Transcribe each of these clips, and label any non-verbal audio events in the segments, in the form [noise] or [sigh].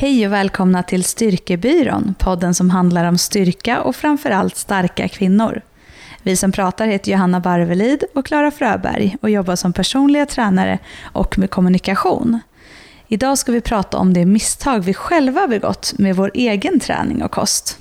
Hej och välkomna till Styrkebyrån, podden som handlar om styrka och framförallt starka kvinnor. Vi som pratar heter Johanna Barvelid och Klara Fröberg och jobbar som personliga tränare och med kommunikation. Idag ska vi prata om det misstag vi själva begått med vår egen träning och kost.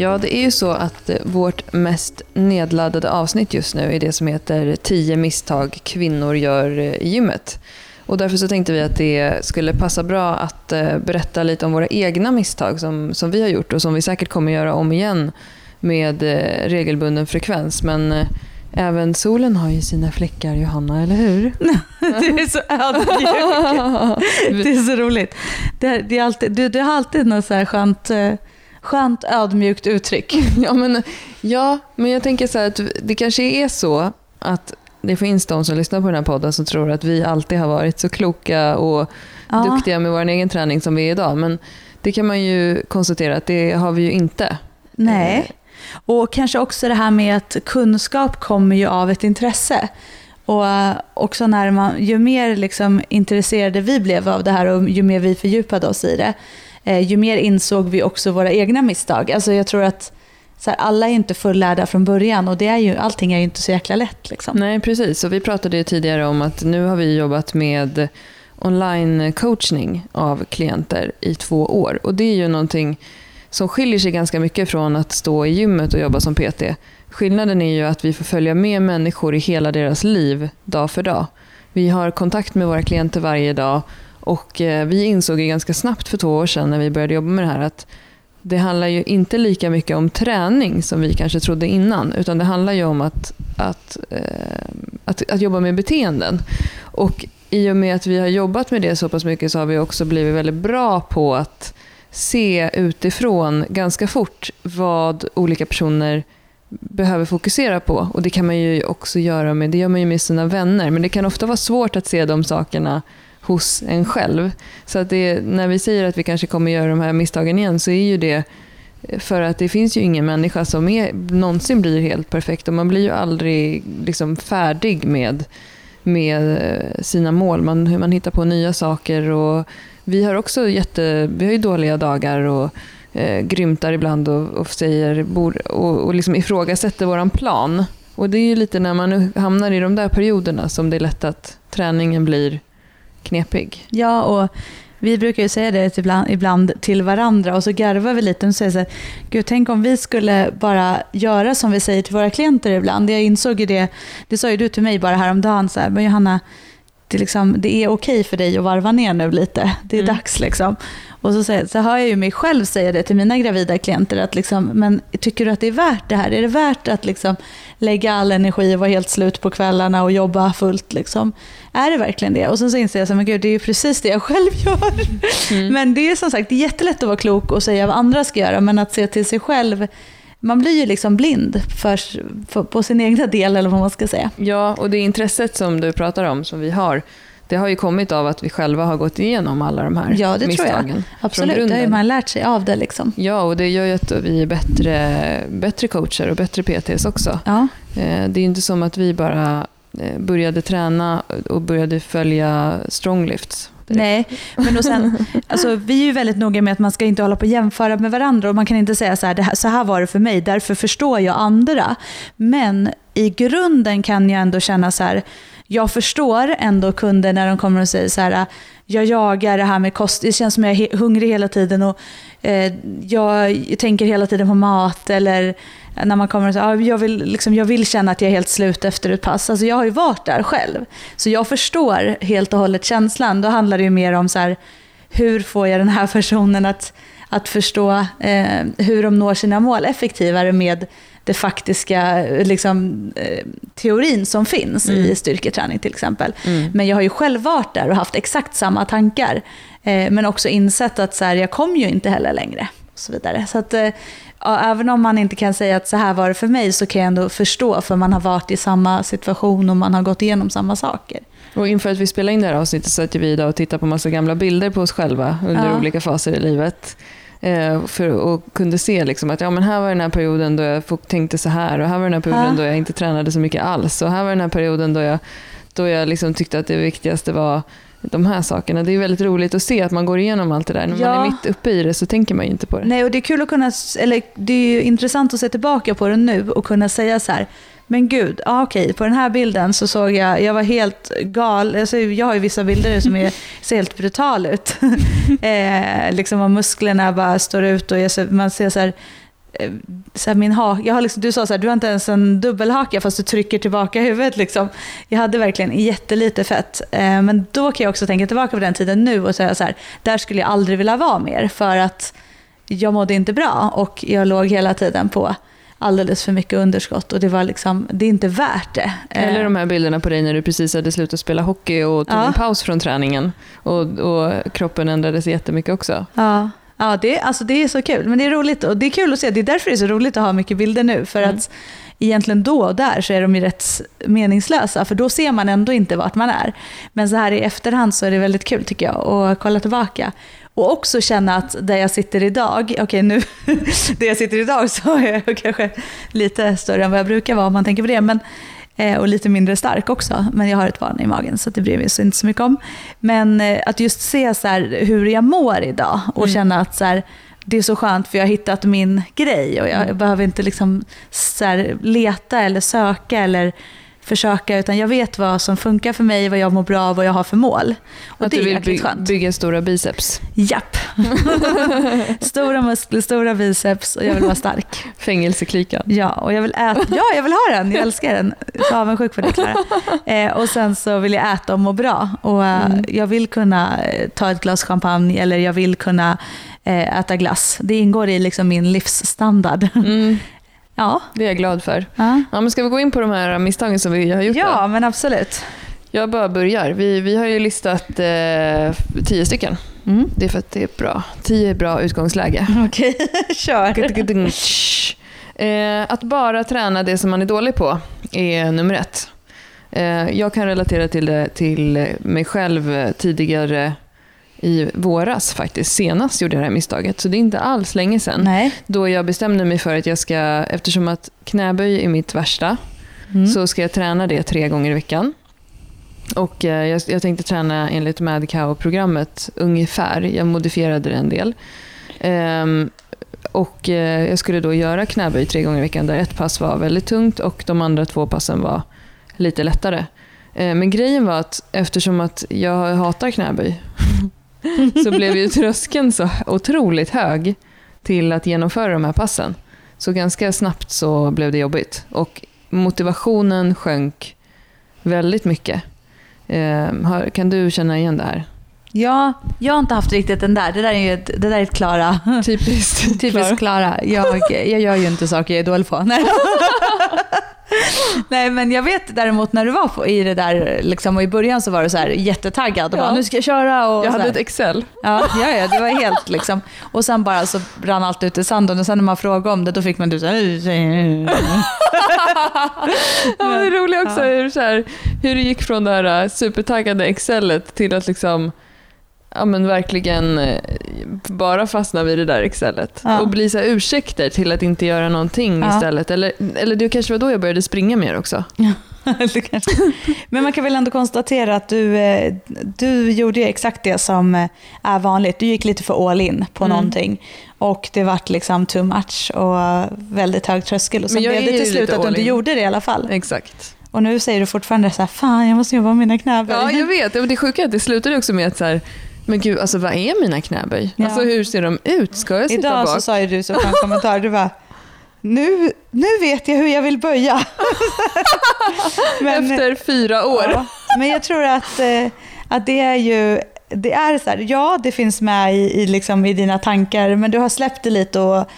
Ja, det är ju så att vårt mest nedladdade avsnitt just nu är det som heter 10 misstag kvinnor gör i gymmet. Och därför så tänkte vi att det skulle passa bra att eh, berätta lite om våra egna misstag som, som vi har gjort och som vi säkert kommer göra om igen med eh, regelbunden frekvens. Men eh, även solen har ju sina fläckar, Johanna, eller hur? [laughs] Du är så ödmjuk. [laughs] Det är så roligt. Det, det är alltid, du, du har alltid något så här skönt skönt ödmjukt uttryck. [laughs] Ja men, ja, men jag tänker så här att det kanske är så att det finns de som lyssnar på den här podden som tror att vi alltid har varit så kloka och ja. duktiga med vår egen träning som vi är idag. Men det kan man ju konstatera att det har vi ju inte. Nej, och kanske också det här med att kunskap kommer ju av ett intresse. Och också när man, ju mer liksom intresserade vi blev av det här och ju mer vi fördjupade oss i det, eh, Eh, ju mer insåg vi också våra egna misstag. Alltså jag tror att så här, alla är inte fullärda från början och det är ju, allting är ju inte så jäkla lätt. Liksom. Nej, precis. Och vi pratade ju tidigare om att nu har vi jobbat med online-coachning av klienter i två år. Och det är ju någonting som skiljer sig ganska mycket från att stå i gymmet och jobba som PT. Skillnaden är ju att vi får följa med människor i hela deras liv, dag för dag. Vi har kontakt med våra klienter varje dag och eh, vi insåg ju ganska snabbt för två år sedan när vi började jobba med det här att det handlar ju inte lika mycket om träning som vi kanske trodde innan, utan det handlar ju om att, att, eh, att, att jobba med beteenden. Och i och med att vi har jobbat med det så pass mycket så har vi också blivit väldigt bra på att se utifrån ganska fort vad olika personer behöver fokusera på. Och det kan man ju också göra med, det gör man ju med sina vänner, men det kan ofta vara svårt att se de sakerna hos en själv. Så att det, när vi säger att vi kanske kommer göra de här misstagen igen så är ju det eh, för att det finns ju ingen människa som är, någonsin blir helt perfekt och man blir ju aldrig liksom färdig med, med eh, sina mål. Man, man hittar på nya saker och vi har också jätte, vi har ju dåliga dagar och eh, grymtar ibland och, och säger och, och liksom ifrågasätter våran plan. Och det är ju lite när man hamnar i de där perioderna som det är lätt att träningen blir knepig. Ja, och vi brukar ju säga det ibland, ibland till varandra och så garvar vi lite och säger så här, Gud, tänk om vi skulle bara göra som vi säger till våra klienter ibland. Jag insåg ju det, det sa ju du till mig bara häromdagen, så här, men Johanna, det, liksom, det är okej för dig att varva ner nu lite. Det är mm. dags liksom. Och så, säger, så hör jag ju mig själv säga det till mina gravida klienter, att liksom, men tycker du att det är värt det här? Är det värt att liksom lägga all energi och vara helt slut på kvällarna och jobba fullt? Liksom? Är det verkligen det? Och sen så inser jag att det är ju precis det jag själv [laughs] gör. Mm. Men det är som sagt det är jättelätt att vara klok och säga vad andra ska göra, men att se till sig själv man blir ju liksom blind för, för, på sin egna del, eller vad man ska säga. Ja, och det intresset som du pratar om, som vi har, det har ju kommit av att vi själva har gått igenom alla de här ja, det misstagen. Tror jag. Absolut, det har ju man lärt sig av det. Liksom. Ja, och det gör ju att vi är bättre, bättre coacher och bättre PTs också. Ja. Eh, det är inte som att vi bara eh, började träna och började följa stronglifts. Nej, men och sen, alltså, vi är ju väldigt noga med att man ska inte hålla på och jämföra med varandra och man kan inte säga så här, här, så här var det för mig, därför förstår jag andra. Men i grunden kan jag ändå känna så här, jag förstår ändå kunder när de kommer och säger så här, jag jagar det här med kost, det känns som jag är hungrig hela tiden och eh, jag tänker hela tiden på mat eller när man kommer och säger, ah, jag, vill, liksom, jag vill känna att jag är helt slut efter ett pass. Alltså jag har ju varit där själv. Så jag förstår helt och hållet känslan. Då handlar det ju mer om så här, hur får jag den här personen att, att förstå eh, hur de når sina mål effektivare med det faktiska liksom, eh, teorin som finns mm. i styrketräning till exempel. Mm. Men jag har ju själv varit där och haft exakt samma tankar. Eh, men också insett att så här, jag kom ju inte heller längre. så vidare. Så att, eh, ja, även om man inte kan säga att så här var det för mig så kan jag ändå förstå för man har varit i samma situation och man har gått igenom samma saker. Och inför att vi spelar in det här avsnittet så satt vi idag och tittade på massa gamla bilder på oss själva under Ja. olika faser i livet. Eh, för, och kunde se liksom att ja, men här var den här perioden då jag tänkte så här och här var den här perioden Ja. då jag inte tränade så mycket alls och här var den här perioden då jag, då jag liksom tyckte att det viktigaste var de här sakerna. Det är väldigt roligt att se att man går igenom allt det där. När man Ja. är mitt uppe i det så tänker man ju inte på det. Nej, och det är kul att kunna, eller det är ju intressant att se tillbaka på det nu och kunna säga så här, men gud, ah, okej, på den här bilden så såg jag, jag var helt gal, alltså, jag har ju vissa bilder som är, [laughs] ser helt brutal ut. [laughs] eh, liksom och musklerna bara står ut och jag, ser- man ser så här, eh, så här min ha, jag har liksom, du sa så här, du har inte ens en dubbelhaka fast du trycker tillbaka huvudet. Liksom. Jag hade verkligen jättelite fett. Eh, men då kan jag också tänka tillbaka på den tiden nu och säga så här, där skulle jag aldrig vilja vara mer för att jag mådde inte bra och jag låg hela tiden på alldeles för mycket underskott och det var liksom, det är inte värt det. Eh, Eller de här bilderna på dig när du precis hade slutat spela hockey och tog Ja. en paus från träningen. Och, och kroppen ändrades jättemycket också. Ja, ja det, alltså det är så kul. Men det är roligt och det är kul att se. Det är därför det är så roligt att ha mycket bilder nu. För Mm. att egentligen då och där så är de ju rätt meningslösa. För då ser man ändå inte vart man är. Men så här i efterhand så är det väldigt kul tycker jag att kolla tillbaka. Och också känna att där jag sitter idag, okej nu, [laughs] där jag sitter idag så är jag kanske lite större än vad jag brukar vara om man tänker på det. Men, eh, och lite mindre stark också. Men jag har ett barn i magen så det bryr vi oss inte så mycket om. Men eh, att just se så här, hur jag mår idag och Mm. känna att så här, det är så skönt för jag har hittat min grej och jag Mm. behöver inte liksom så leta eller söka eller försöka utan jag vet vad som funkar för mig, vad jag mår bra av, vad jag har för mål. Och att det du är vill jäkligt by- skönt. bygga stora biceps. Japp. [laughs] stora muskler, stora biceps och jag vill vara stark. Fängelseklikan. Ja, och jag vill äta. Ja, jag vill ha den. Jag älskar den. Så avundsjuk på det, Klara. Eh, och sen så vill jag äta och må bra. Och eh, Mm. jag vill kunna eh, ta ett glas champagne eller jag vill kunna eh, äta glass. Det ingår i liksom min livsstandard. Mm, Ja. det är jag glad för. Ja, Ja, men ska vi gå in på de här misstagen som vi har gjort? då? ja men absolut. Jag bara börjar. Vi, vi har ju listat eh, tio stycken. Mm. Det är för att det är bra. Tio är bra utgångsläge. [laughs] Okej, [laughs] kör. Eh, att bara träna det som man är dålig på är nummer ett. Eh, jag kan relatera till det till mig själv tidigare i våras faktiskt. Senast gjorde jag det här misstaget, så det är inte alls länge sedan. Nej. Då jag bestämde mig för att jag ska, eftersom att knäböj är mitt värsta, Mm. så ska jag träna det tre gånger i veckan. Och eh, jag, jag tänkte träna enligt Mad Cow-programmet ungefär. Jag modifierade det en del. Ehm, och eh, jag skulle då göra knäböj tre gånger i veckan där ett pass var väldigt tungt och de andra två passen var lite lättare. Eh, men grejen var att eftersom att jag hatar knäböj [laughs] [laughs] så blev ju tröskeln så otroligt hög till att genomföra de här passen. Så ganska snabbt så blev det jobbigt. Och motivationen sjönk väldigt mycket. Eh, kan du känna igen det här? Ja, jag har inte haft riktigt den där. Det där är ju ett, det där är ett Klara. Typiskt. [laughs] Typiskt Klara. Jag, jag gör ju inte saker jag är dålig på. [laughs] Nej. Nej men jag vet däremot när du var på, i det där, liksom, och i början så var du så här jättetaggad och Ja. bara nu ska jag köra. Och Jag hade ett Excel. Ja, ja, ja, det var helt liksom. Och sen bara så brann allt ut i sanden och sen när man frågade om det då fick man du så här, [laughs] Ja, men det roliga också är hur, så här, hur det gick från det här supertaggade Excelet till att liksom Ja men verkligen eh, bara fastna vid det där Excelet. Ja. Och bli så här ursäkter till att inte göra någonting Ja. istället. Eller, eller det kanske var då jag började springa mer också. [laughs] Kanske. Men man kan väl ändå konstatera att du, eh, du gjorde exakt det som eh, är vanligt. Du gick lite för all in på Mm. någonting. Och det vart liksom too much och väldigt hög tröskel. Och sen blev det till slut att du inte in. gjorde det i alla fall. Exakt. Och nu säger du fortfarande så här, fan jag måste jobba med mina knäböj. Ja, jag vet. Det sjuka är att det slutade också med att så här, men gud, alltså vad är mina knäböj? Ja. Alltså hur ser de ut? Ska jag sitta Idag bak? så sa ju du så skön kommentar, du bara, nu, nu vet jag hur jag vill böja. [laughs] Men- Efter fyra år. Ja, men jag tror att, eh, att det är ju, det är så här, ja det finns med i, i, liksom, i dina tankar men du har släppt det lite och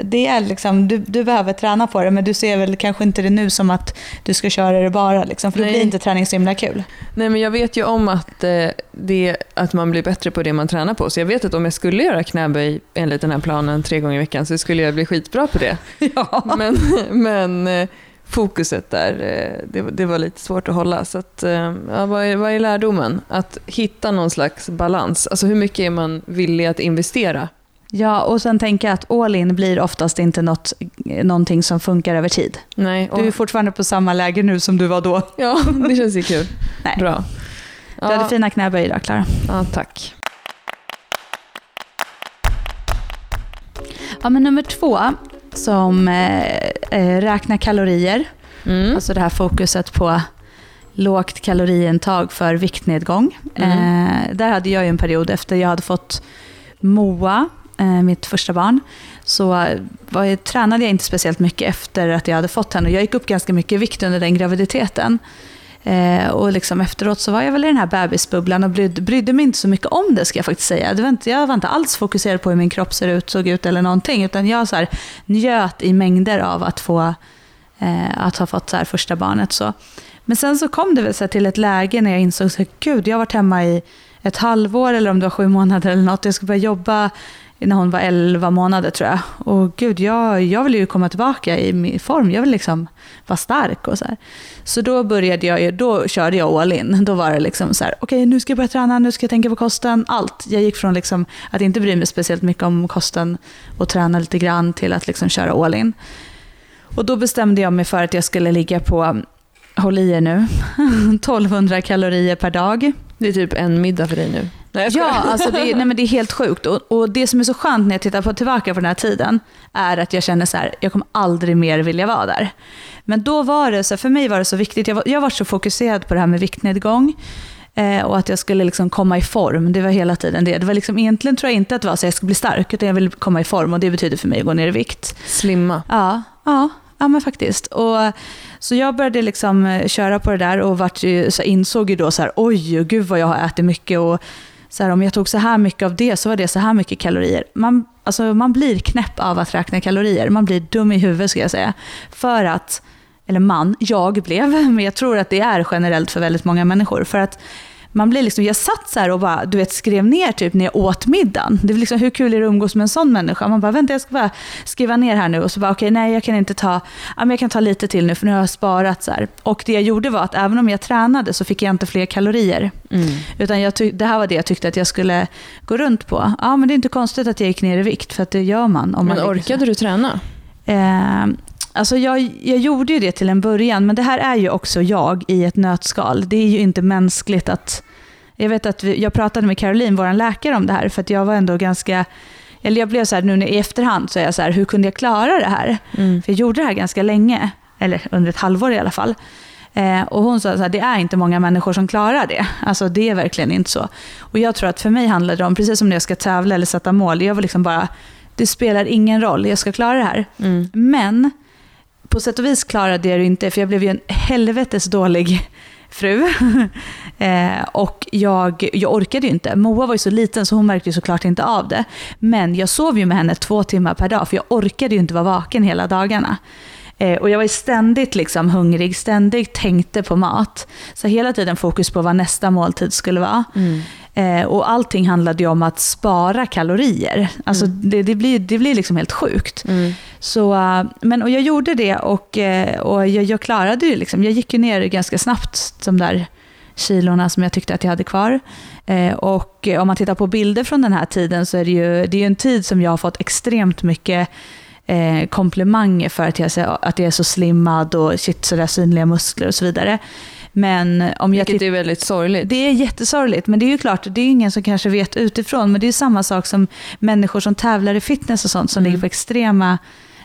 det är liksom, du, du behöver träna på det, men du ser väl kanske inte det nu som att du ska köra det bara, liksom, för då Nej. blir inte träning så himla kul. Nej, men jag vet ju om att, eh, det, att man blir bättre på det man tränar på. Så jag vet att om jag skulle göra knäböj enligt den här planen tre gånger i veckan så skulle jag bli skitbra på det. [laughs] Ja. Men, men eh, fokuset där, eh, det, det var lite svårt att hålla. Så att, eh, ja, vad, är, vad är lärdomen? Att hitta någon slags balans. Alltså hur mycket är man villig att investera? Ja, och sen tänker jag att all in blir oftast inte något, någonting som funkar över tid. Nej, och, Du är fortfarande på samma läge nu som du var då. ja, det känns ju kul. [laughs] Nej. Bra. Du hade Ja, fina knäböj idag, Klara. ja, tack. Ja, men nummer två, som eh, eh, räknar kalorier. Mm. Alltså det här fokuset på lågt kaloriintag för viktnedgång. Mm. Eh, där hade jag ju en period efter jag hade fått Moa, Eh, mitt första barn, så var jag, tränade jag inte speciellt mycket efter att jag hade fått henne. Jag gick upp ganska mycket i vikt under den graviditeten. Eh, och liksom efteråt så var jag väl i den här bebisbubblan och brydde, brydde mig inte så mycket om det ska jag faktiskt säga. Det var inte, jag var inte alls fokuserad på hur min kropp ser ut, såg ut eller någonting. Utan jag så här, njöt i mängder av att få eh, att ha fått så här första barnet. Så. Men sen så kom det väl så till ett läge när jag insåg att gud, jag har varit hemma i ett halvår eller om det var sju månader eller något. Jag skulle börja jobba när hon var 11 månader tror jag. Och gud, jag, jag vill ju komma tillbaka i min form. Jag vill liksom vara stark och så här. Så då började jag, då körde jag all in. Då var det liksom så här, okej nu ska jag börja träna, nu ska jag tänka på kosten, allt. Jag gick från liksom att inte bry mig speciellt mycket om kosten och träna lite grann till att liksom köra all in. Och då bestämde jag mig för att jag skulle ligga på, håll i er nu, [laughs] 1200 kalorier per dag. Det är typ en middag för dig nu. Nej, jag. Ja, alltså det, nej, men det är helt sjukt. Och, och det som är så skönt när jag tittar på, tillbaka på den här tiden är att jag känner så här, jag kommer aldrig mer vilja vara där. Men då var det, så här, för mig var det så viktigt, jag var, jag var så fokuserad på det här med viktnedgång. Eh, och att jag skulle liksom komma i form, det var hela tiden det. det var liksom, egentligen tror jag inte att det var så jag skulle bli stark, utan jag ville komma i form och det betyder för mig att gå ner i vikt. Slimma. Ja, ja, ja men faktiskt. Och, så jag började liksom eh, köra på det där och vart ju, så insåg ju då så här, oj, gud vad jag har ätit mycket. Och så här, om jag tog så här mycket av det så var det så här mycket kalorier. Man, alltså, man blir knäpp av att räkna kalorier. Man blir dum i huvudet ska jag säga. För att, eller man, jag blev, [laughs] men jag tror att det är generellt för väldigt många människor. För att man blir liksom, jag satt så här och bara, du vet, skrev ner typ när jag åt middagen. Det är liksom, hur kul är det att umgås med en sån människa? Man bara, vänta jag ska bara skriva ner här nu. Och så bara, okej nej jag kan inte ta, ja, men jag kan ta lite till nu för nu har jag sparat. Så här. Och det jag gjorde var att även om jag tränade så fick jag inte fler kalorier. Mm. Utan jag tyck, det här var det jag tyckte att jag skulle gå runt på. Ja men det är inte konstigt att jag gick ner i vikt för att det gör man. Om man Men här. orkade du träna? Eh, alltså jag, jag gjorde ju det till en början, men det här är ju också jag i ett nötskal. Det är ju inte mänskligt att... Jag vet att vi, jag pratade med Caroline, vår läkare, om det här, för att jag var ändå ganska... Eller jag blev så här, nu i efterhand, så är jag så här, hur kunde jag klara det här? Mm. För jag gjorde det här ganska länge, eller under ett halvår i alla fall. Eh, och hon sa här, det är inte många människor som klarar det. Alltså det är verkligen inte så. Och jag tror att för mig handlar det om, precis som när jag ska tävla eller sätta mål, jag var liksom bara, det spelar ingen roll, jag ska klara det här. Mm. Men på sätt och vis klarade jag det inte, för jag blev ju en helvetes dålig [laughs] fru. [laughs] eh, och jag, jag orkade ju inte. Moa var ju så liten så hon märkte ju såklart inte av det. Men jag sov ju med henne två timmar per dag, för jag orkade ju inte vara vaken hela dagarna. Eh, och jag var ju ständigt liksom hungrig, ständigt tänkte på mat. Så hela tiden fokus på vad nästa måltid skulle vara. Mm. Eh, och allting handlade ju om att spara kalorier. Alltså det, det, blir, det blir liksom helt sjukt. Mm. Så, eh, men, och jag gjorde det och, eh, och jag, jag klarade det. Liksom. Jag gick ju ner ganska snabbt, de där kilorna som jag tyckte att jag hade kvar. Eh, och eh, om man tittar på bilder från den här tiden så är det ju det är ju en tid som jag har fått extremt mycket eh, komplimanger för att jag, att jag är så slimmad och shit, sådär synliga muskler och så vidare. Men om jag Vilket är väldigt sorgligt. det är jättesorgligt, men det är ju klart, det är ingen som kanske vet utifrån, men det är samma sak som människor som tävlar i fitness och sånt, som Mm. ligger på extrema,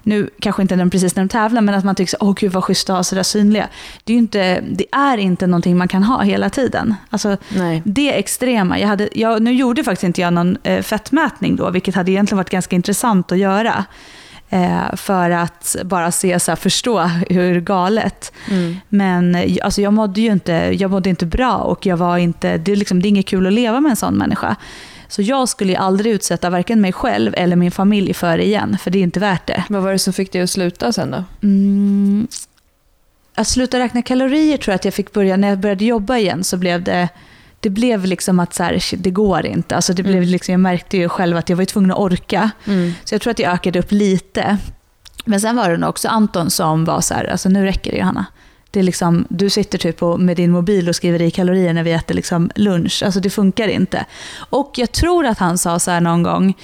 nu kanske inte precis när de tävlar, men att man tycker åh gud vad schysst att ha sådär synliga. Det är inte, det är inte någonting man kan ha hela tiden. Alltså, Nej. det extrema, jag hade, jag, nu gjorde faktiskt inte jag någon eh, fettmätning då, vilket hade egentligen varit ganska intressant att göra. Eh, för att bara se, så här, förstå hur galet. Mm. Men alltså, jag mådde ju inte, jag mådde inte bra och jag var inte, det, är liksom, det är inget kul att leva med en sån människa. Så jag skulle ju aldrig utsätta varken mig själv eller min familj för det igen, för det är inte värt det. Vad var det som fick dig att sluta sen då? Mm, att sluta räkna kalorier tror jag att jag fick börja, när jag började jobba igen så blev det det blev liksom att så här, det går inte. Alltså det blev Mm. liksom, jag märkte ju själv att jag var tvungen att orka. Så jag tror att jag ökade upp lite. Men sen var det nog också Anton som var så här, alltså nu räcker det Johanna. Det är liksom, du sitter typ med din mobil och skriver i kalorier när vi äter liksom lunch. Alltså det funkar inte. Och jag tror att han sa så här någon gång,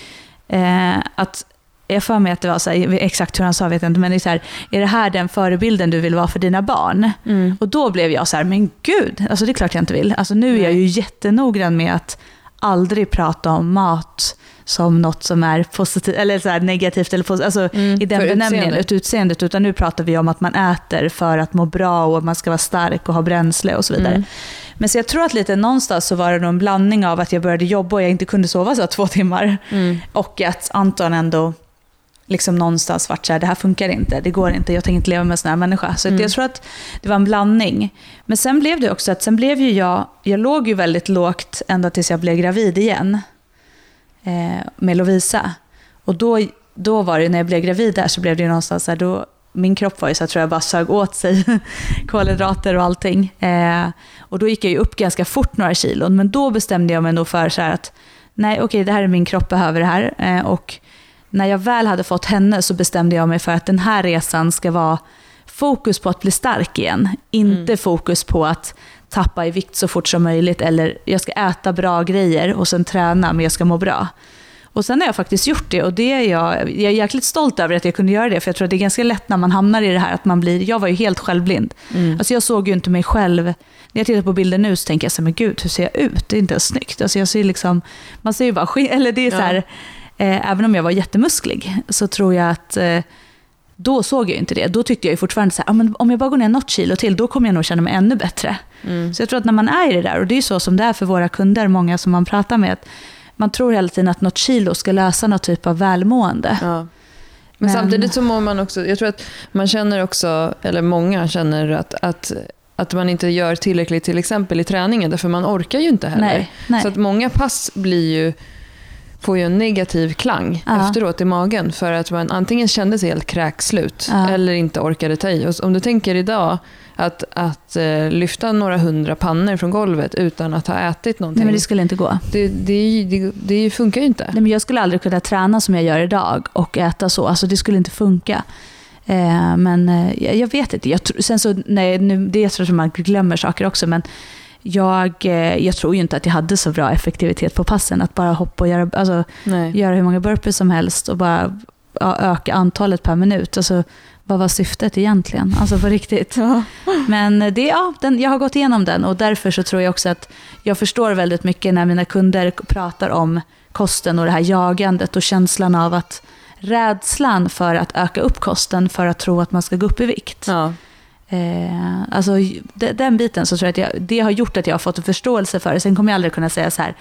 eh, att jag för mig att det var så här, exakt hur han sa vet jag inte, men det är så här, är det här den förebilden du vill vara för dina barn? Mm. Och då blev jag så här, men gud, alltså det är klart jag inte vill. Alltså nu är jag ju jättenoggrann med att aldrig prata om mat som något som är positivt, eller så negativt eller positivt, alltså Mm, i den benämningen, utseendet. ut utseendet, utan nu pratar vi om att man äter för att må bra och att man ska vara stark och ha bränsle och så vidare. Mm. Men så jag tror att lite någonstans så var det en blandning av att jag började jobba och jag inte kunde sova så två timmar. Mm. Och att Anton ändå liksom någonstans vart så här, det här funkar inte, det går inte, jag tänker inte leva med en sån här människa. Så Mm. jag tror att det var en blandning. Men sen blev det också att, sen blev ju jag, jag låg ju väldigt lågt ända tills jag blev gravid igen. Eh, med Lovisa. Och då, då var det, när jag blev gravid där så blev det ju någonstans så här, då, min kropp var ju så jag tror jag bara sög åt sig [laughs] kolhydrater och allting. Eh, och då gick jag ju upp ganska fort några kilon, men då bestämde jag mig nog för så här att nej okej, det här är min kropp, behöver det här. Eh, och när jag väl hade fått henne så bestämde jag mig för att den här resan ska vara fokus på att bli stark igen. Inte fokus på att tappa i vikt så fort som möjligt eller jag ska äta bra grejer och sen träna men jag ska må bra. Och sen har jag faktiskt gjort det och det är jag, jag är jäkligt stolt över att jag kunde göra det för jag tror att det är ganska lätt när man hamnar i det här att man blir, jag var ju helt självblind. Mm. Alltså jag såg ju inte mig själv, när jag tittar på bilder nu så tänker jag så här, men gud hur ser jag ut? Det är inte ens snyggt. Alltså jag ser liksom, man ser ju bara eller det är så här, eh, även om jag var jättemusklig så tror jag att eh, då såg jag inte det. Då tyckte jag ju fortfarande så här, ah, men om jag bara går ner något kilo till, då kommer jag nog känna mig ännu bättre. Mm. Så jag tror att när man är i det där, och det är så som det är för våra kunder, många som man pratar med, att man tror hela tiden att något kilo ska lösa något typ av välmående. Ja. Men, Men- samtidigt så mår man också, jag tror att man känner också, eller många känner att, att, att man inte gör tillräckligt till exempel i träningen, därför man orkar ju inte heller. Nej, nej. Så att många pass blir ju, får ju en negativ klang Ja. efteråt i magen för att man antingen kände sig helt kräkslut Ja. eller inte orkade ta i. Och om du tänker idag att, att eh, lyfta några hundra pannor från golvet utan att ha ätit någonting, Nej, men det skulle inte gå. det, det, det, det funkar ju inte. Nej, men jag skulle aldrig kunna träna som jag gör idag och äta så. Alltså, det skulle inte funka. Eh, men eh, jag, jag vet inte. Jag, sen så, nej, nu, det är så att man glömmer saker också. Men jag, eh, jag tror ju inte att jag hade så bra effektivitet på passen. Att bara hoppa och göra, alltså, Nej. göra hur många burpees som helst och bara ja, öka antalet per minut. Alltså, vad var syftet egentligen? Alltså på riktigt. Men det, ja, den, jag har gått igenom den och därför så tror jag också att jag förstår väldigt mycket när mina kunder pratar om kosten och det här jagandet och känslan av att rädslan för att öka upp kosten för att tro att man ska gå upp i vikt. Ja. Eh, alltså, den biten så tror jag att jag, det har gjort att jag har fått en förståelse för det. Sen kommer jag aldrig kunna säga så här,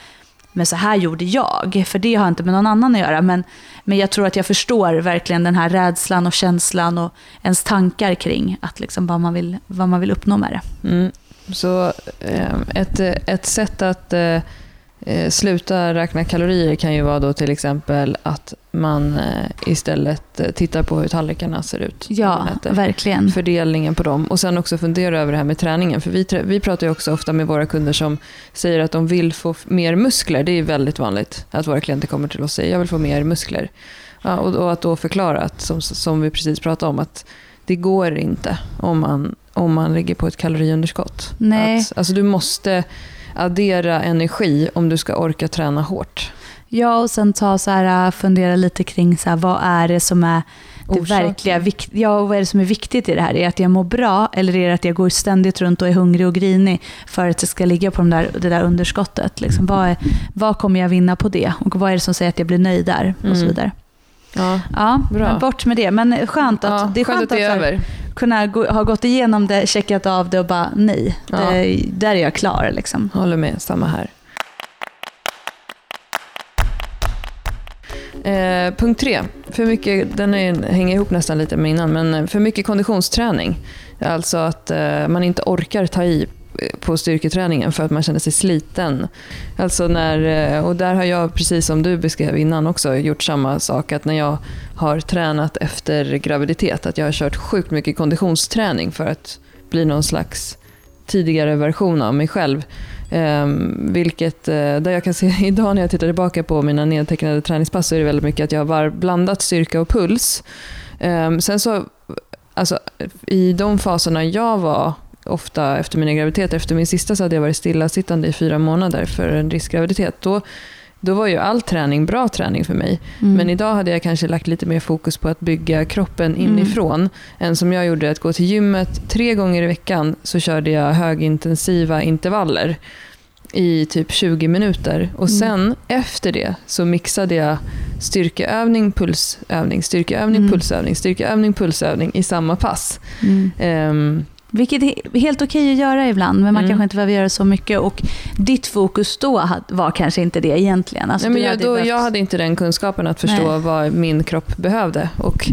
men så här gjorde jag, för det har inte med någon annan att göra. Men, men jag tror att jag förstår verkligen den här rädslan och känslan och ens tankar kring att liksom vad, man vill, vad man vill uppnå med det. Mm. Så eh, ett, ett sätt att eh, eh, sluta räkna kalorier kan ju vara då till exempel att man eh, istället eh, tittar på hur tallrikarna ser ut. Ja, verkligen. Fördelningen på dem och sen också fundera över det här med träningen. För vi, vi pratar ju också ofta med våra kunder som säger att de vill få mer muskler. Det är väldigt vanligt att våra klienter kommer till oss och säger jag vill få mer muskler. Ja, och, och att då förklara, att, som, som vi precis pratade om, att det går inte om man, om man ligger på ett kaloriunderskott. Nej. Att, alltså du måste addera energi om du ska orka träna hårt. Ja, och sen ta så här, fundera lite kring så här, vad är det som är det Orsaken. verkliga ja, och vad är det som är viktigt i det här? Är det att jag mår bra eller är det att jag går ständigt runt och är hungrig och grinig för att det ska ligga på de där, det där underskottet? Liksom, vad, är, vad kommer jag vinna på det? Och vad är det som säger att jag blir nöjd där? Och så Mm. vidare. Ja, Ja, Bra. men bort med det. Men skönt att, ja, det är skönt, det är att så här, över. kunna gå, ha gått igenom det, checkat av det och bara nej, Ja. det, där är jag klar. Liksom. Håller med, samma här. Eh, punkt tre. För mycket, den är, hänger ihop nästan lite med innan, men för mycket konditionsträning. Alltså att eh, man inte orkar ta i på styrketräningen för att man känner sig sliten. Alltså när, eh, och där har jag, precis som du beskrev innan också, gjort samma sak. Att när jag har tränat efter graviditet, att jag har kört sjukt mycket konditionsträning för att bli någon slags tidigare version av mig själv. Ehm, vilket, uh, där jag kan se [laughs] idag när jag tittar tillbaka på mina nedtecknade träningspass så är det väldigt mycket att jag har blandat styrka och puls. Ehm, sen så, alltså, i de faserna jag var ofta efter mina graviditeter, efter min sista så hade jag varit stillasittande i fyra månader för en riskgraviditet. Då då var ju all träning bra träning för mig. Mm. Men idag hade jag kanske lagt lite mer fokus på att bygga kroppen mm. inifrån. Mm. Än som jag gjorde att gå till gymmet tre gånger i veckan så körde jag högintensiva intervaller i typ 20 minuter. Och mm. sen mm. efter det så mixade jag styrkeövning, pulsövning, styrkeövning, mm. pulsövning, styrkeövning, pulsövning i samma pass. Um, vilket är helt okej att göra ibland, men man mm. kanske inte behöver göra så mycket. Och ditt fokus då var kanske inte det egentligen. Alltså, Nej, men jag, då, behövt... jag hade inte den kunskapen att förstå Nej. vad min kropp behövde. Och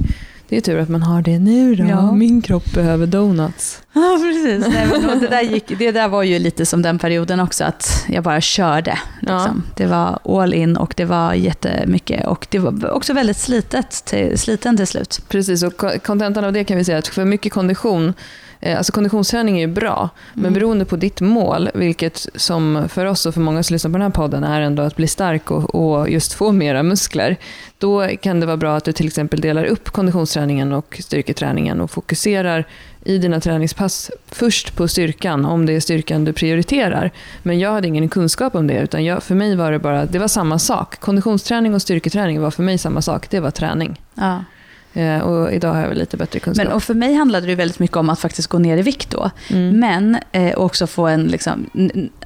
det är tur att man har det nu då. Ja. Min kropp behöver donuts. [laughs] Ja, precis. Nej, men det, där gick, det där var ju lite som den perioden också, att jag bara körde. Liksom. Ja. Det var all in och det var jättemycket. Och det var också väldigt slitet till, sliten till slut. Precis, och kontentan av det kan vi säga att för mycket kondition alltså konditionsträning är ju bra, mm. men beroende på ditt mål, vilket som för oss och för många som lyssnar på den här podden är ändå att bli stark och, och just få mera muskler, då kan det vara bra att du till exempel delar upp konditionsträningen och styrketräningen och fokuserar i dina träningspass först på styrkan, om det är styrkan du prioriterar. Men jag hade ingen kunskap om det, utan jag, för mig var det bara, det var samma sak. Konditionsträning och styrketräning var för mig samma sak, det var träning. Ja. Eh, och idag har jag väl lite bättre kunskap. Men, och för mig handlade det väldigt mycket om att faktiskt gå ner i vikt då. Mm. Men eh, också få en, liksom,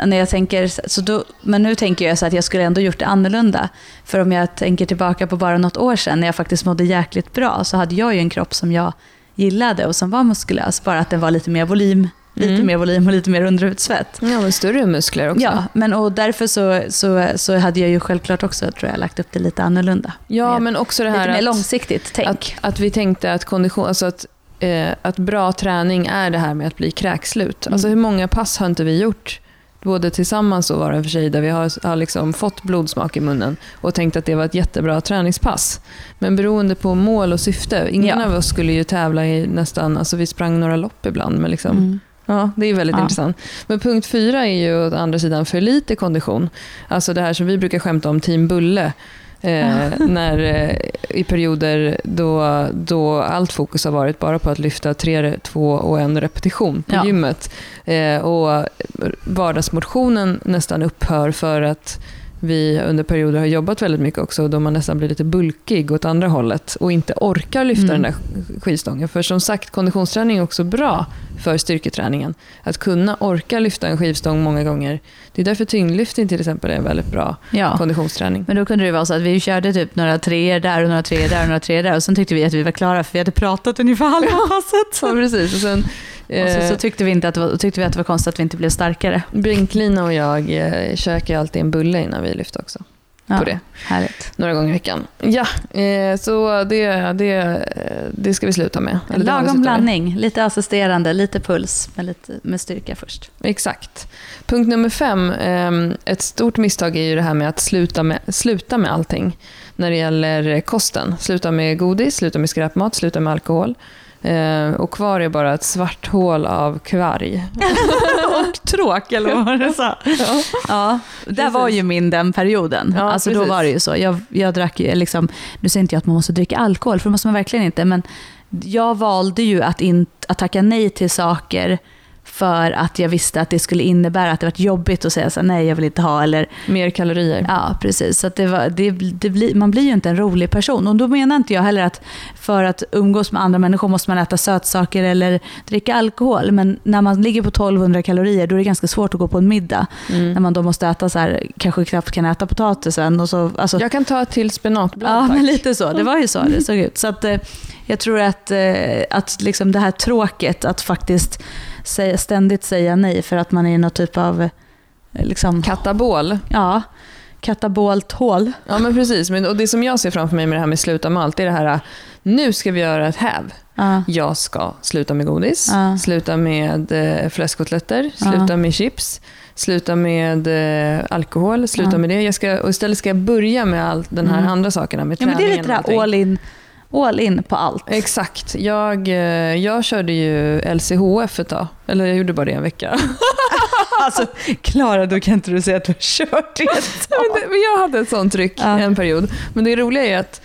när jag tänker, så då, men nu tänker jag så att jag skulle ändå gjort det annorlunda. För om jag tänker tillbaka på bara något år sedan när jag faktiskt mådde jäkligt bra så hade jag ju en kropp som jag gillade och som var muskulös. Bara att den var lite mer volym Lite mm. mer volym och lite mer underhudsfett. Ja, men större muskler också. Ja, men och därför så, så, så hade jag ju självklart också tror jag, lagt upp det lite annorlunda. Ja, men också det här lite mer att, långsiktigt tänk. Att, att vi tänkte att kondition, alltså att, eh, att bra träning är det här med att bli kräkslut. Mm. Alltså hur många pass har inte vi gjort? Både tillsammans och var och för sig, där vi har, har liksom fått blodsmak i munnen och tänkt att det var ett jättebra träningspass. Men beroende på mål och syfte, ingen ja. av oss skulle ju tävla i nästan, alltså vi sprang några lopp ibland, men liksom, mm Ja, det är väldigt ja. intressant. Men punkt fyra är ju å andra sidan för lite kondition. Alltså det här som vi brukar skämta om, team Bulle. Eh, [laughs] när, eh, I perioder då, då allt fokus har varit bara på att lyfta tre, två och en repetition på ja. gymmet. Eh, och vardagsmotionen nästan upphör för att vi under perioder har jobbat väldigt mycket också, då man nästan blir lite bulkig åt andra hållet och inte orkar lyfta mm. den där skivstången. För som sagt, konditionsträning är också bra för styrketräningen. Att kunna orka lyfta en skivstång många gånger. Det är därför tyngdlyftning till exempel är en väldigt bra ja. konditionsträning. Men då kunde det vara så att vi körde typ några treor där och några treor där och några treor där och sen tyckte vi att vi var klara för vi hade pratat ungefär [laughs] halva passet. Ja, precis. Och sen och så, så, tyckte, vi inte att var, tyckte vi att det var konstigt att vi inte blev starkare. Brinklina och jag eh, käkar alltid en bulle innan vi lyfter också. Ja, på det. Härligt. Några gånger i veckan. Ja, eh, så det, det, det ska vi sluta med. Eller Lagom blandning. Med. Lite assisterande, lite puls, men lite med styrka först. Exakt. Punkt nummer fem. Eh, ett stort misstag är ju det här med att sluta med, sluta med allting. När det gäller kosten. Sluta med godis, sluta med skräpmat, sluta med alkohol. Eh, och kvar är bara ett svart hål av kvarg. [laughs] och tråk, eller vad du sa. Ja, ja det var ju min den perioden. Ja, alltså, då var det ju så. Jag, jag drack ju, liksom, nu säger inte jag att man måste dricka alkohol, för det måste man verkligen inte. Men jag valde ju att, in, att tacka nej till saker för att jag visste att det skulle innebära att det var jobbigt att säga så nej jag vill inte ha. Eller, Mer kalorier. Ja, precis. Så det var, det, det blir, man blir ju inte en rolig person. Och då menar inte jag heller att för att umgås med andra människor måste man äta sötsaker eller dricka alkohol. Men när man ligger på 1200 kalorier då är det ganska svårt att gå på en middag. Mm. När man då måste äta så här, kanske knappt kan äta potatisen. Och så, alltså, jag kan ta ett till spenatblad Ja, tack. men lite så. Det var ju så det såg ut. Så att, eh, jag tror att, eh, att liksom det här tråket att faktiskt säga, ständigt säga nej för att man är i någon typ av... Eh, liksom, Katabol? Ja, katabolt hål. Ja men precis, men, och det som jag ser framför mig med det här med sluta med allt, det är det här, nu ska vi göra ett häv. Ja. Jag ska sluta med godis, Ja. sluta med eh, fläskkotletter, sluta med chips, sluta med eh, alkohol, sluta med det. Jag ska, och istället ska jag börja med allt den här Mm. andra sakerna med ja, men det är träningen lite det här all in, all in på allt. Exakt. Jag, eh, jag körde ju LCHF ett tag. Eller jag gjorde bara det en vecka. [laughs] Alltså, Klara, då kan inte du säga att du har kört det ett Ja, [laughs] men det- men jag hade ett sånt tryck Ja. en period. Men det roliga är att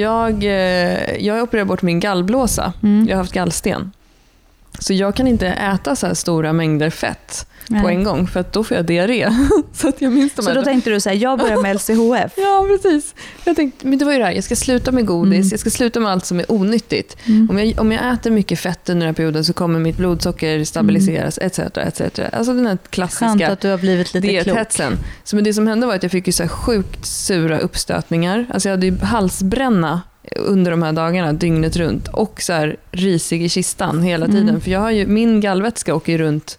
jag, eh, jag opererade bort min gallblåsa. Mm. Jag har haft gallsten. Så jag kan inte äta så här stora mängder fett på Nej. en gång för att då får jag diarré. [laughs] så att jag minns de Så här då tänkte du säga, jag börjar med [laughs] LCHF. Ja, precis. Jag tänkte, men det var ju det här, jag ska sluta med godis, Mm. jag ska sluta med allt som är onyttigt. Mm. Om, jag, om jag äter mycket fett under den här perioden så kommer mitt blodsocker stabiliseras, etc. etc. Alltså den här Skönt klassiska att du har blivit lite klok. diethetsen. Så men det som hände var att jag fick ju så här sjukt sura uppstötningar. Alltså jag hade halsbränna under de här dagarna, dygnet runt. Och så här risig i kistan hela Mm. tiden. För jag har ju, min gallvätska åker runt.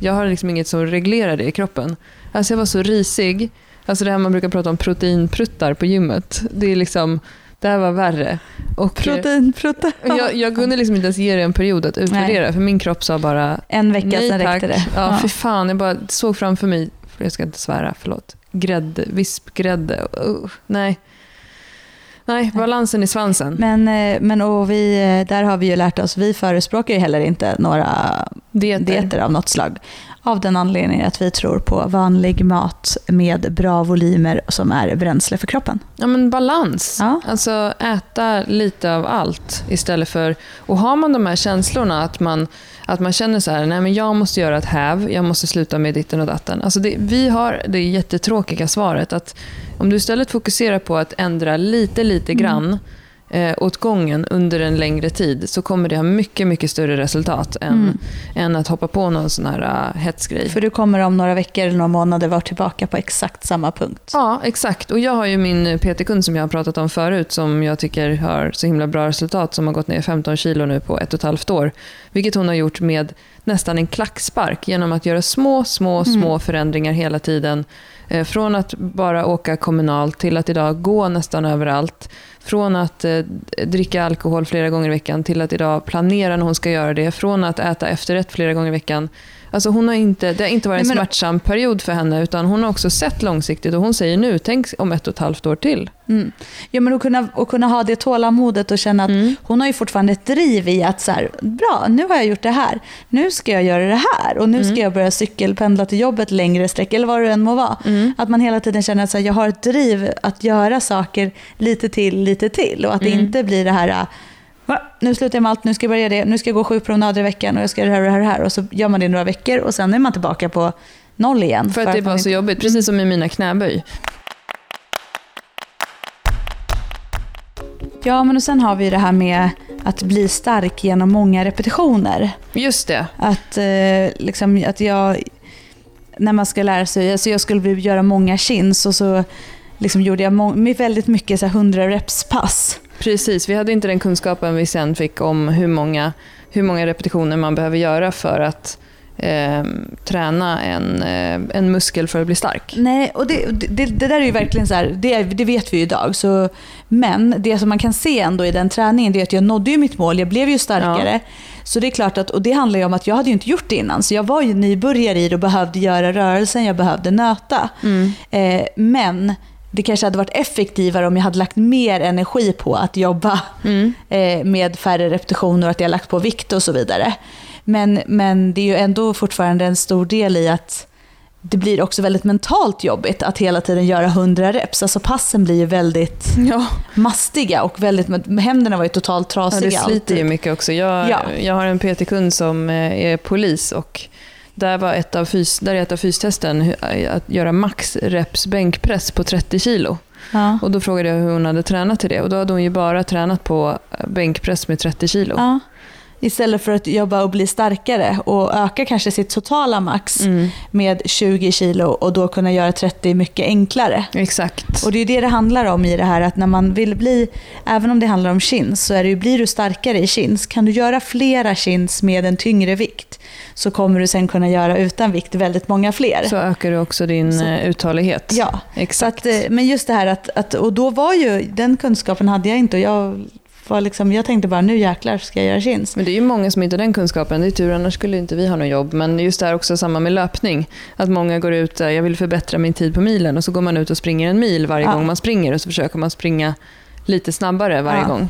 Jag har liksom inget som reglerar det i kroppen. Alltså jag var så risig. Alltså det här man brukar prata om proteinpruttar på gymmet. Det är liksom, det här var värre. Och, eh, Proteinpruttar. jag, jag kunde liksom inte ens ge det en period att utvärdera. För min kropp sa bara En vecka, Nej sen räckte det. Ja, för fan. Jag bara såg framför mig, jag ska inte svära, förlåt. Grädde, vispgrädde. Uh, nej. Nej, balansen i svansen. Men, eh, men och vi, eh, där har vi ju lärt oss, vi förespråkar ju heller inte några Dieter. dieter av något slag. Av den anledningen att vi tror på vanlig mat med bra volymer som är bränsle för kroppen. Ja, men balans. Ja. Alltså äta lite av allt istället för... Och har man de här känslorna att man, att man känner så här, nej men jag måste göra ett häv, jag måste sluta med ditten och datten. Alltså det, vi har det jättetråkiga svaret att om du istället fokuserar på att ändra lite, lite Mm. grann eh, åt gången under en längre tid så kommer det ha mycket, mycket större resultat än, Mm. än att hoppa på någon sån här uh, hetsgrej. För du kommer om några veckor eller några månader vara tillbaka på exakt samma punkt. Ja, exakt. Och jag har ju min PT-kund som jag har pratat om förut som jag tycker har så himla bra resultat som har gått ner 15 kilo nu på ett och ett halvt år. Vilket hon har gjort med nästan en klackspark genom att göra små, små, Mm. små förändringar hela tiden. Eh, från att bara åka kommunalt till att idag gå nästan överallt. Från att eh, dricka alkohol flera gånger i veckan till att idag planera när hon ska göra det. Från att äta efterrätt flera gånger i veckan. Alltså hon har inte, det har inte varit en Nej, men- smärtsam period för henne utan hon har också sett långsiktigt och hon säger nu, tänk om ett och ett halvt år till. Mm. Ja, men att, kunna, att kunna ha det tålamodet och känna att Mm. hon har ju fortfarande ett driv i att så här, bra, nu har jag gjort det här. Nu ska jag göra det här och nu ska Mm. jag börja cykelpendla till jobbet längre sträck eller vad det än må vara. Mm. Att man hela tiden känner att så här, jag har ett driv att göra saker lite till, lite till. Och att det Mm. inte blir det här, "Va, nu slutar jag med allt, nu ska jag börja det, nu ska jag gå sju promenader i veckan och jag ska göra det här och det här och det här. Och så gör man det några veckor och sen är man tillbaka på noll igen. För att det är man bara så inte- jobbigt, precis som i mina knäböj. Ja, men och sen har vi det här med att bli stark genom många repetitioner. Just det. Att, eh, liksom, att jag, när man ska lära sig, alltså jag skulle göra många chins och så liksom gjorde jag må- väldigt mycket så här 100 reps pass. Precis, vi hade inte den kunskapen vi sen fick om hur många, hur många repetitioner man behöver göra för att eh, träna en, eh, en muskel för att bli stark. Nej, och det, det, det där är ju verkligen så här, det, det vet vi ju idag. Så, men det som man kan se ändå i den träningen det är att jag nådde ju mitt mål, jag blev ju starkare. Så det är klart att, och det handlar ju om att jag hade ju inte gjort det innan. Så jag var ju nybörjare i det och behövde göra rörelsen, jag behövde nöta. Mm. Eh, men det kanske hade varit effektivare om jag hade lagt mer energi på att jobba Mm. [laughs] eh, med färre repetitioner och att jag lagt på vikt och så vidare. Men, men det är ju ändå fortfarande en stor del i att det blir också väldigt mentalt jobbigt att hela tiden göra 100 reps. Alltså passen blir ju väldigt Ja, mastiga och väldigt, händerna var ju totalt ja, trasiga. det sliter ju alltid. mycket också. Jag, Ja. jag har en PT-kund som eh, är polis och där, var ett av fys, där är ett av fystesten att göra max reps bänkpress på 30 kilo. Ja. Och då frågade jag hur hon hade tränat till det och då hade hon ju bara tränat på eh, bänkpress med 30 kilo. Ja. Istället för att jobba och bli starkare och öka kanske sitt totala max Mm, med 20 kilo och då kunna göra 30 mycket enklare. exakt. Och det är det det handlar om i det här att när man vill bli, även om det handlar om chins, så är det ju, blir du starkare i chins, kan du göra flera chins med en tyngre vikt så kommer du sen kunna göra utan vikt väldigt många fler. Så ökar du också din Så- eh, uthållighet. Ja, exakt. Att, eh, men just det här att, att, och då var ju, den kunskapen hade jag inte och jag var liksom, jag tänkte bara nu jäklar ska jag göra chins. Men det är ju många som inte har den kunskapen. Det är tur, annars skulle inte vi ha något jobb. Men just det här också samma med löpning. Att många går ut, eh, jag vill förbättra min tid på milen och så går man ut och springer en mil varje Ja. gång man springer och så försöker man springa lite snabbare varje Ja. gång.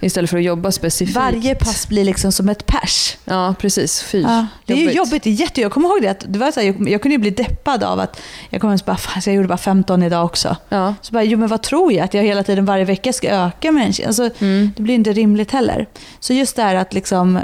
Istället för att jobba specifikt. Varje pass blir liksom som ett pers. Ja, precis. Fy. Ja, det är ju jobbigt, det är jätte, jag kommer ihåg det, att det var så här, jag, jag kunde ju bli deppad av att jag kommer bara, fan, så jag gjorde bara 15 idag också. Ja. Så bara, jo men vad tror jag? Att jag hela tiden varje vecka ska öka med en alltså, Mm. Det blir inte rimligt heller. Så just det här att, liksom,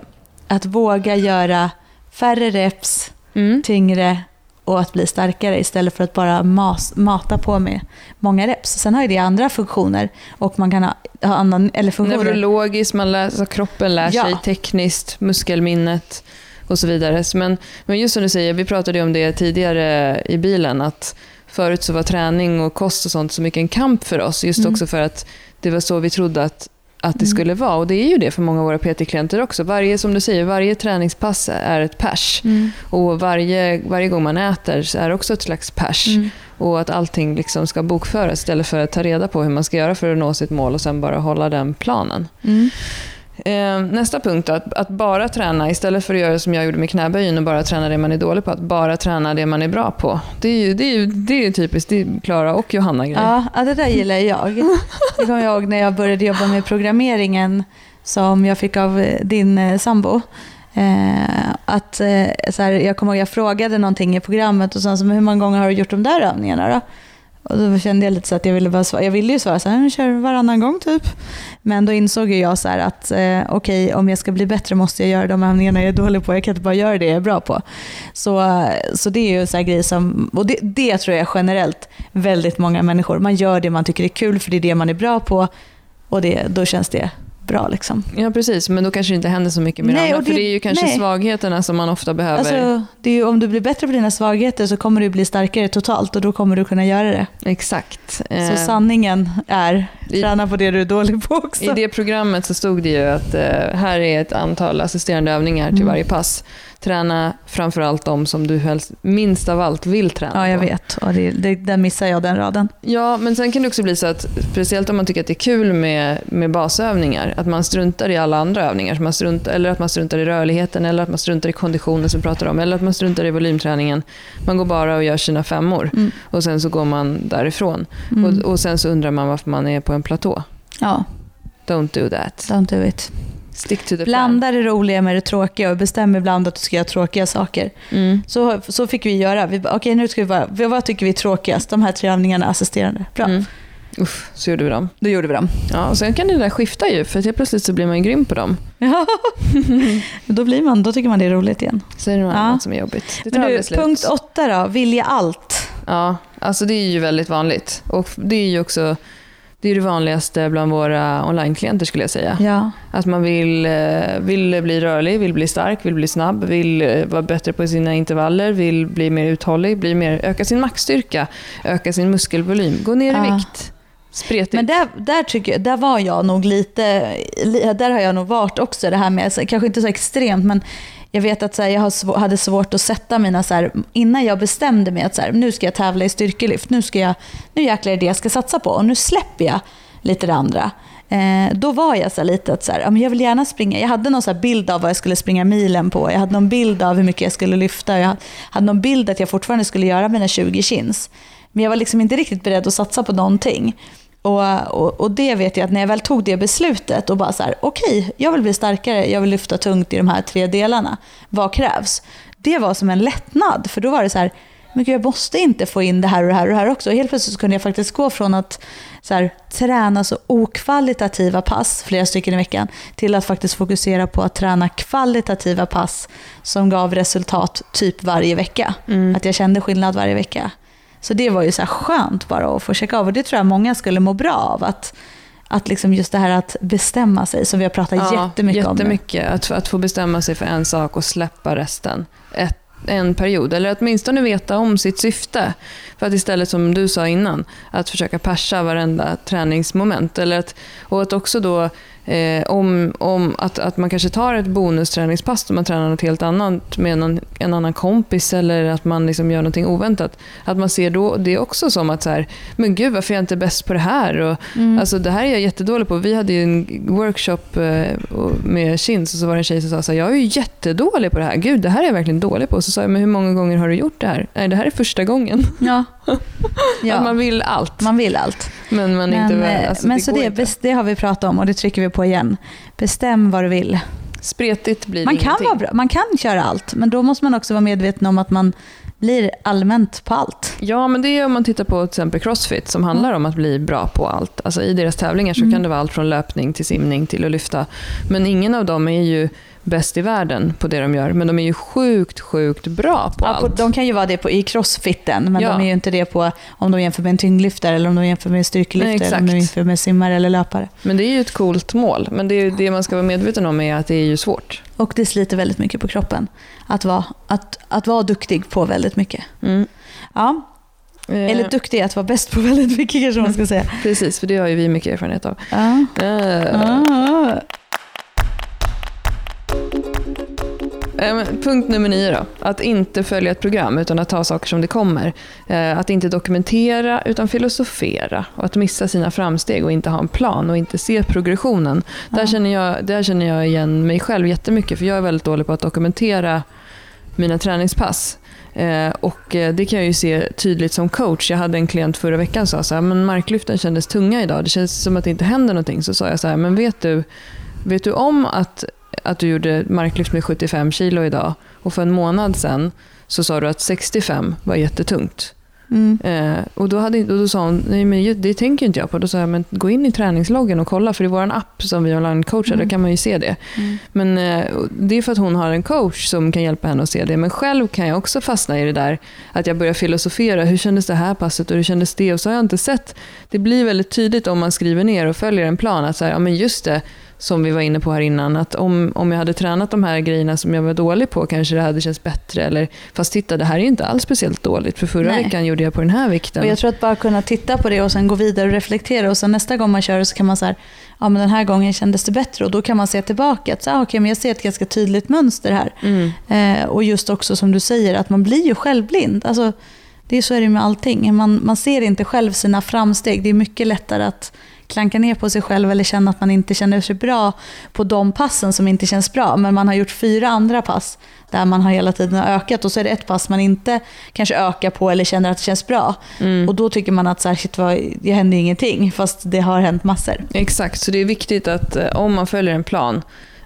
att våga göra färre reps, Mm. tyngre och att bli starkare istället för att bara mas, mata på med många reps. Sen har ju det andra funktioner och man kan ha, ha annan, eller funktioner. Neurologiskt, man lär, så kroppen lär Ja. sig tekniskt, muskelminnet och så vidare. Men, men just som du säger, vi pratade ju om det tidigare i bilen, att förut så var träning och kost och sånt så mycket en kamp för oss, just Mm. också för att det var så vi trodde att, att det Mm. skulle vara. Och det är ju det för många av våra PT-klienter också. Varje, som du säger, varje träningspass är ett pers. Mm. Och varje, varje gång man äter är också ett slags pers. Mm. Och att allting liksom ska bokföras istället för att ta reda på hur man ska göra för att nå sitt mål och sen bara hålla den planen. Mm. Eh, nästa punkt då, att, att bara träna istället för att göra som jag gjorde med knäböjen och bara träna det man är dålig på. Att bara träna det man är bra på. Det är ju, det är ju, det är ju typiskt det är Klara och Johanna grej. Ja, det där gillar jag. Det kommer jag ihåg när jag började jobba med programmeringen som jag fick av eh, din eh, sambo. Eh, att, eh, så här, jag kommer ihåg jag frågade någonting i programmet och sen så, hur många gånger har du gjort de där övningarna då? Och då kände jag lite så att jag ville bara svara. Jag ville ju svara så här, kör varannan gång typ. Men då insåg jag så här att eh, okej, om jag ska bli bättre måste jag göra de övningarna jag är dålig på. Jag kan inte bara göra det jag är bra på. Så, så det är ju så grejer som, och det, det tror jag generellt väldigt många människor. Man gör det man tycker är kul för det är det man är bra på och det, då känns det bra liksom. Ja, precis. Men då kanske det inte händer så mycket med Nej, det andra. För det- är ju kanske nej. svagheterna som man ofta behöver. Alltså, det är ju, om du blir bättre på dina svagheter så kommer du bli starkare totalt och då kommer du kunna göra det. Exakt. Så Eh, sanningen är, i- träna på det du är dålig på också. I det programmet så stod det ju att eh, här är ett antal assisterande övningar till Mm. varje pass. Träna framförallt de som du helst, minst av allt vill träna Ja, jag på. vet. Och det, det, där missar jag den raden. Ja, men sen kan det också bli så att, speciellt om man tycker att det är kul med, med basövningar, att man struntar i alla andra övningar. Så man struntar, eller att man struntar i rörligheten, eller att man struntar i konditionen som vi pratar om, eller att man struntar i volymträningen. Man går bara och gör sina femmor Mm. och sen så går man därifrån. Mm. Och, och sen så undrar man varför man är på en platå. ja, Don't do that. don't do it. Stick to the plan. Blanda det roliga med det tråkiga och bestäm ibland att du ska göra tråkiga saker. Mm. Så, så fick vi göra. Vi bara, Okej, nu ska vi bara, vad- tycker vi är tråkigast? De här tre övningarna assisterande. Bra, Mm. Uff, så gjorde vi dem. då gjorde vi dem. Ja, och sen kan det där skifta ju, för helt plötsligt så blir man ju grym på dem. Ja. [laughs] då, blir man, då tycker man det är roligt igen. Så är det något Ja. annat som är jobbigt. Det Men du, punkt åtta då, vilja allt. Ja, alltså det är ju väldigt vanligt. Och det är ju också det, är det vanligaste bland våra online-klienter skulle jag säga. Ja. Att man vill, eh, vill bli rörlig, vill bli stark, vill bli snabb, vill eh, vara bättre på sina intervaller, vill bli mer uthållig, bli mer, öka sin maxstyrka, öka sin muskelvolym, gå ner i Ja. vikt. Spretigt. Men där, där, tycker jag, där var jag nog lite, li- där har jag nog varit också det här med, kanske inte så extremt men jag vet att så här, jag har hade svårt att sätta mina, så här, innan jag bestämde mig att så här, nu ska jag tävla i styrkelyft, nu, ska jag, nu jäklar är det jag ska satsa på och nu släpper jag lite det andra. Eh, då var jag så här lite att så här, ja, men jag vill gärna springa, jag hade någon så här bild av vad jag skulle springa milen på, jag hade någon bild av hur mycket jag skulle lyfta, jag hade någon bild att jag fortfarande skulle göra mina 20 chins. Men jag var liksom inte riktigt beredd att satsa på någonting. Och, och, och det vet jag att när jag väl tog det beslutet och bara så här, okej, jag vill bli starkare, jag vill lyfta tungt i de här tre delarna. Vad krävs? Det var som en lättnad, för då var det så här, men gud, jag måste inte få in det här och det här och det här också. Och helt plötsligt så kunde jag faktiskt gå från att så här, träna så okvalitativa pass, flera stycken i veckan, till att faktiskt fokusera på att träna kvalitativa pass som gav resultat typ varje vecka. Mm. Att jag kände skillnad varje vecka. Så det var ju så skönt bara att få checka av. Och det tror jag många skulle må bra av. Att, att liksom just det här att bestämma sig, som vi har pratat jättemycket, om nu. jättemycket. Att, att få bestämma sig för en sak och släppa resten. Ett, en period, eller åtminstone veta om sitt syfte. För att istället, som du sa innan, att försöka persa varenda träningsmoment. Eller att, och att också då Eh, om, om att, att man kanske tar ett bonusträningspass och man tränar något helt annat med någon, en annan kompis eller att man liksom gör någonting oväntat. Att man ser då det också som att så här, men gud varför är jag inte bäst på det här? Och, Mm. Alltså det här är jag jättedålig på. Vi hade en workshop eh, med Kins och så var det en tjej som sa så här, jag är ju jättedålig på det här. Gud, det här är jag verkligen dålig på. Så sa jag, men hur många gånger har du gjort det här? Nej, det här är första gången. Ja. [laughs] [laughs] ja. Att man vill allt. Man vill allt. Men man Men, inte eh, väl, alltså, men det så det, inte. det har vi pratat om och det trycker vi på igen. Bestäm vad du vill. Spretigt blir Man det kan, vara bra, man kan köra allt, men då måste man också vara medveten om att man blir allmänt på allt. Ja, men det är om man tittar på till exempel Crossfit som handlar om att bli bra på allt. Alltså I deras tävlingar så Mm. kan det vara allt från löpning till simning till att lyfta. Men ingen av dem är ju bäst i världen på det de gör. Men de är ju sjukt, sjukt bra på Ja, på, allt. de kan ju vara det på, i crossfitten, men Ja. de är ju inte det på om de jämför med en tyngdlyftare, eller om de jämför med en styrkelyftare, eller om de jämför med simmare eller löpare. Men det är ju ett coolt mål. Men det, det man ska vara medveten om är att det är ju svårt. Och det sliter väldigt mycket på kroppen. Att vara, att, att vara duktig på väldigt mycket. Mm. Ja, Eh, eller duktig att vara bäst på väldigt mycket kanske man ska säga. [laughs] Precis, för det har ju vi mycket erfarenhet av. Eh, Ah. Eh, Punkt nummer nio då. Att inte följa ett program utan att ta saker som det kommer. Eh, Att inte dokumentera utan filosofera. Och att missa sina framsteg och inte ha en plan och inte se progressionen. Där, Ja. känner jag, där känner jag igen mig själv jättemycket för jag är väldigt dålig på att dokumentera mina träningspass. Eh, och det kan jag ju se tydligt som coach. Jag hade en klient förra veckan som sa så här, men marklyften kändes tunga idag. Det känns som att det inte händer någonting. Så sa jag så här, men vet du, vet du om att, att du gjorde marklyft med 75 kilo idag och för en månad sedan så sa du att 65 var jättetungt. Mm. Eh, och, då hade, och då sa hon, nej men det tänker inte jag på. Då sa jag, men gå in i träningsloggen och kolla, för i vår app som vi online-coachar, Mm. där kan man ju se det. Mm. Men eh, det är för att hon har en coach som kan hjälpa henne att se det. Men själv kan jag också fastna i det där att jag börjar filosofera. Hur kändes det här passet och hur kändes det? Och så har jag inte sett. Det blir väldigt tydligt om man skriver ner och följer en plan. Att så här, ja men just det, som vi var inne på här innan. Att om, om jag hade tränat de här grejerna som jag var dålig på kanske det hade känts bättre. Eller, fast titta, det här är inte alls speciellt dåligt. För förra Nej. veckan gjorde jag på den här vikten. Och jag tror att bara kunna titta på det och sen gå vidare och reflektera och sen nästa gång man kör så kan man säga ja men den här gången kändes det bättre och då kan man se tillbaka att så, ah, okej, men jag ser ett ganska tydligt mönster här. Mm. Eh, och just också som du säger att man blir ju självblind. Alltså, det är så är det med allting. Man, man ser inte själv sina framsteg. Det är mycket lättare att klanka ner på sig själv eller känna att man inte känner sig bra på de passen som inte känns bra. Men man har gjort fyra andra pass där man har hela tiden ökat och så är det ett pass man inte kanske ökar på eller känner att det känns bra. Mm. Och då tycker man att så här, shit, vad, det händer ingenting fast det har hänt massor. Exakt, så det är viktigt att eh, om man följer en plan,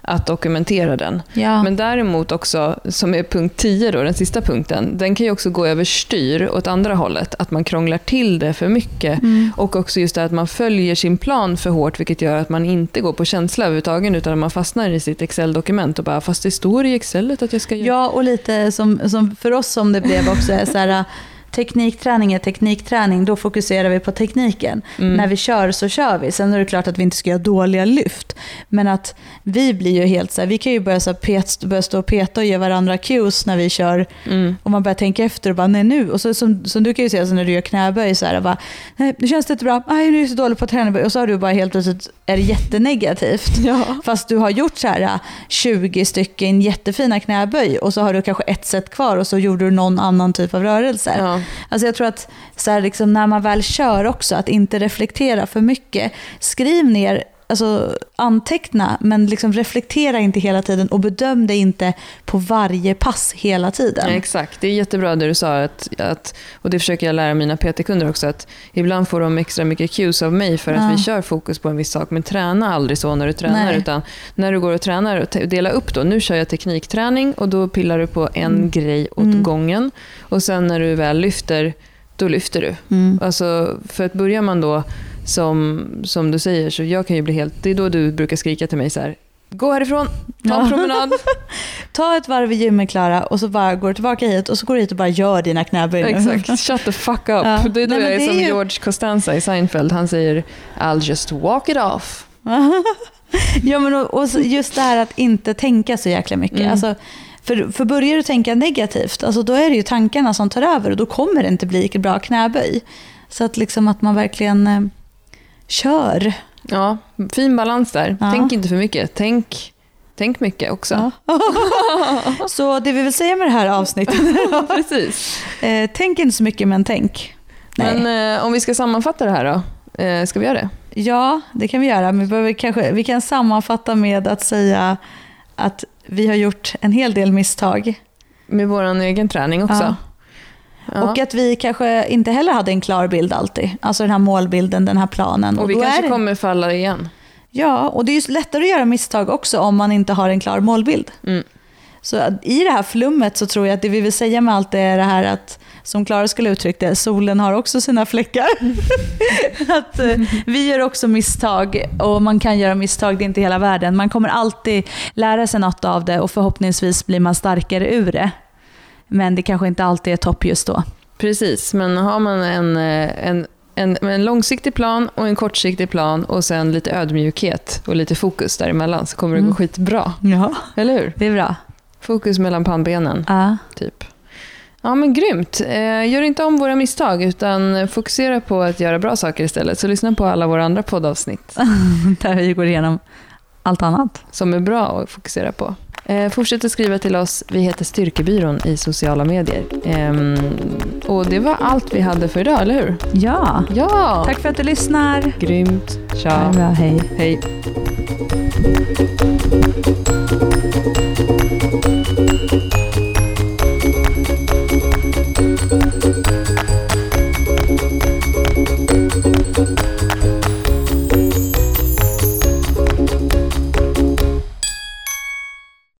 att dokumentera den. Ja. Men däremot också, som är punkt 10 då, den sista punkten, den kan ju också gå överstyr åt andra hållet. Att man krånglar till det för mycket. Mm. Och också just det att man följer sin plan för hårt, vilket gör att man inte går på känsla överhuvudtaget, utan man fastnar i sitt Excel-dokument och bara, fast det står i Excelet att jag ska göra... Ja, och lite som, som för oss som det blev också så här, teknikträning är teknikträning, då fokuserar vi på tekniken. Mm. När vi kör så kör vi. Sen är det klart att vi inte ska göra dåliga lyft. Men att vi blir ju helt så här, vi kan ju börja, så här, pet, börja stå och peta och ge varandra cues när vi kör. Mm. Och man börjar tänka efter och bara, nej nu. Och så, som, som du kan ju säga så när du gör knäböj, så här, bara, nej nu känns det inte bra, nej nu är jag så dålig på att träna. Och så har du bara helt plötsligt, är det jättenegativt. [laughs] Ja. Fast du har gjort så här äh, 20 stycken jättefina knäböj och så har du kanske ett set kvar och så gjorde du någon annan typ av rörelse. Ja. Alltså jag tror att så här liksom när man väl kör också, att inte reflektera för mycket. Skriv ner, alltså anteckna, men liksom reflektera inte hela tiden och bedöm det inte på varje pass hela tiden. Ja, exakt, det är jättebra det du sa. Att, att, och det försöker jag lära mina PT-kunder också. Att ibland får de extra mycket cues av mig för att Ja. vi kör fokus på en viss sak. Men träna aldrig så när du tränar. Nej. Utan när du går och tränar, dela upp då. Nu kör jag teknikträning och då pillar du på en Mm. grej åt Mm. gången. Och sen när du väl lyfter, då lyfter du. Mm. Alltså, för att börjar man då, som, som du säger, så jag kan ju bli helt... Det är då du brukar skrika till mig så här. Gå härifrån, ta en Ja. promenad. [laughs] Ta ett varv i gymmet Klara och så bara går du tillbaka hit och så går du hit och bara gör dina knäböj. Exakt, shut the fuck up. Ja. Det är då Nej, jag är är som ju- George Costanza i Seinfeld. Han säger I'll just walk it off. [laughs] ja, men och, och just det här att inte tänka så jäkla mycket. Mm. Alltså, för, för börjar du tänka negativt, alltså då är det ju tankarna som tar över och då kommer det inte bli bra knäböj. Så att, liksom att man verkligen eh, kör. Ja, fin balans där. Ja. Tänk inte för mycket. Tänk, tänk mycket också. Ja. [laughs] Så det vi vill säga med det här avsnittet, [laughs] Precis. eh, tänk inte så mycket men tänk. Nej. Men eh, om vi ska sammanfatta det här då? Eh, ska vi göra det? Ja, det kan vi göra. Men vi, behöver kanske, vi kan sammanfatta med att säga att vi har gjort en hel del misstag. Med vår egen träning också? Ja. Ja. Och att vi kanske inte heller hade en klar bild alltid. Alltså den här målbilden, den här planen. Och vi kanske det, kommer falla igen. Ja, och det är ju lättare att göra misstag också om man inte har en klar målbild. Mm. Så i det här flummet så tror jag att det vi vill säga med allt det är det här att, som Klara skulle uttrycka det, solen har också sina fläckar. [laughs] att eh, vi gör också misstag och man kan göra misstag, det är inte hela världen. Man kommer alltid lära sig något av det och förhoppningsvis blir man starkare ur det. Men det kanske inte alltid är topp just då. Precis, men har man en, eh, en, en, en långsiktig plan och en kortsiktig plan och sen lite ödmjukhet och lite fokus däremellan så kommer det Mm. gå skitbra. Ja, Eller hur? det är bra. Fokus mellan pannbenen, Ja. typ. Ja, men grymt. Eh, gör inte om våra misstag, utan fokusera på att göra bra saker istället. Så lyssna på alla våra andra poddavsnitt [laughs] Där vi går igenom allt annat. som är bra att fokusera på. Eh, fortsätt att skriva till oss. Vi heter Styrkebyrån i sociala medier. Ehm, och det var allt vi hade för idag, eller hur? Ja, Ja! tack för att du lyssnar. Grymt. Tja. Bra, hej. Hej.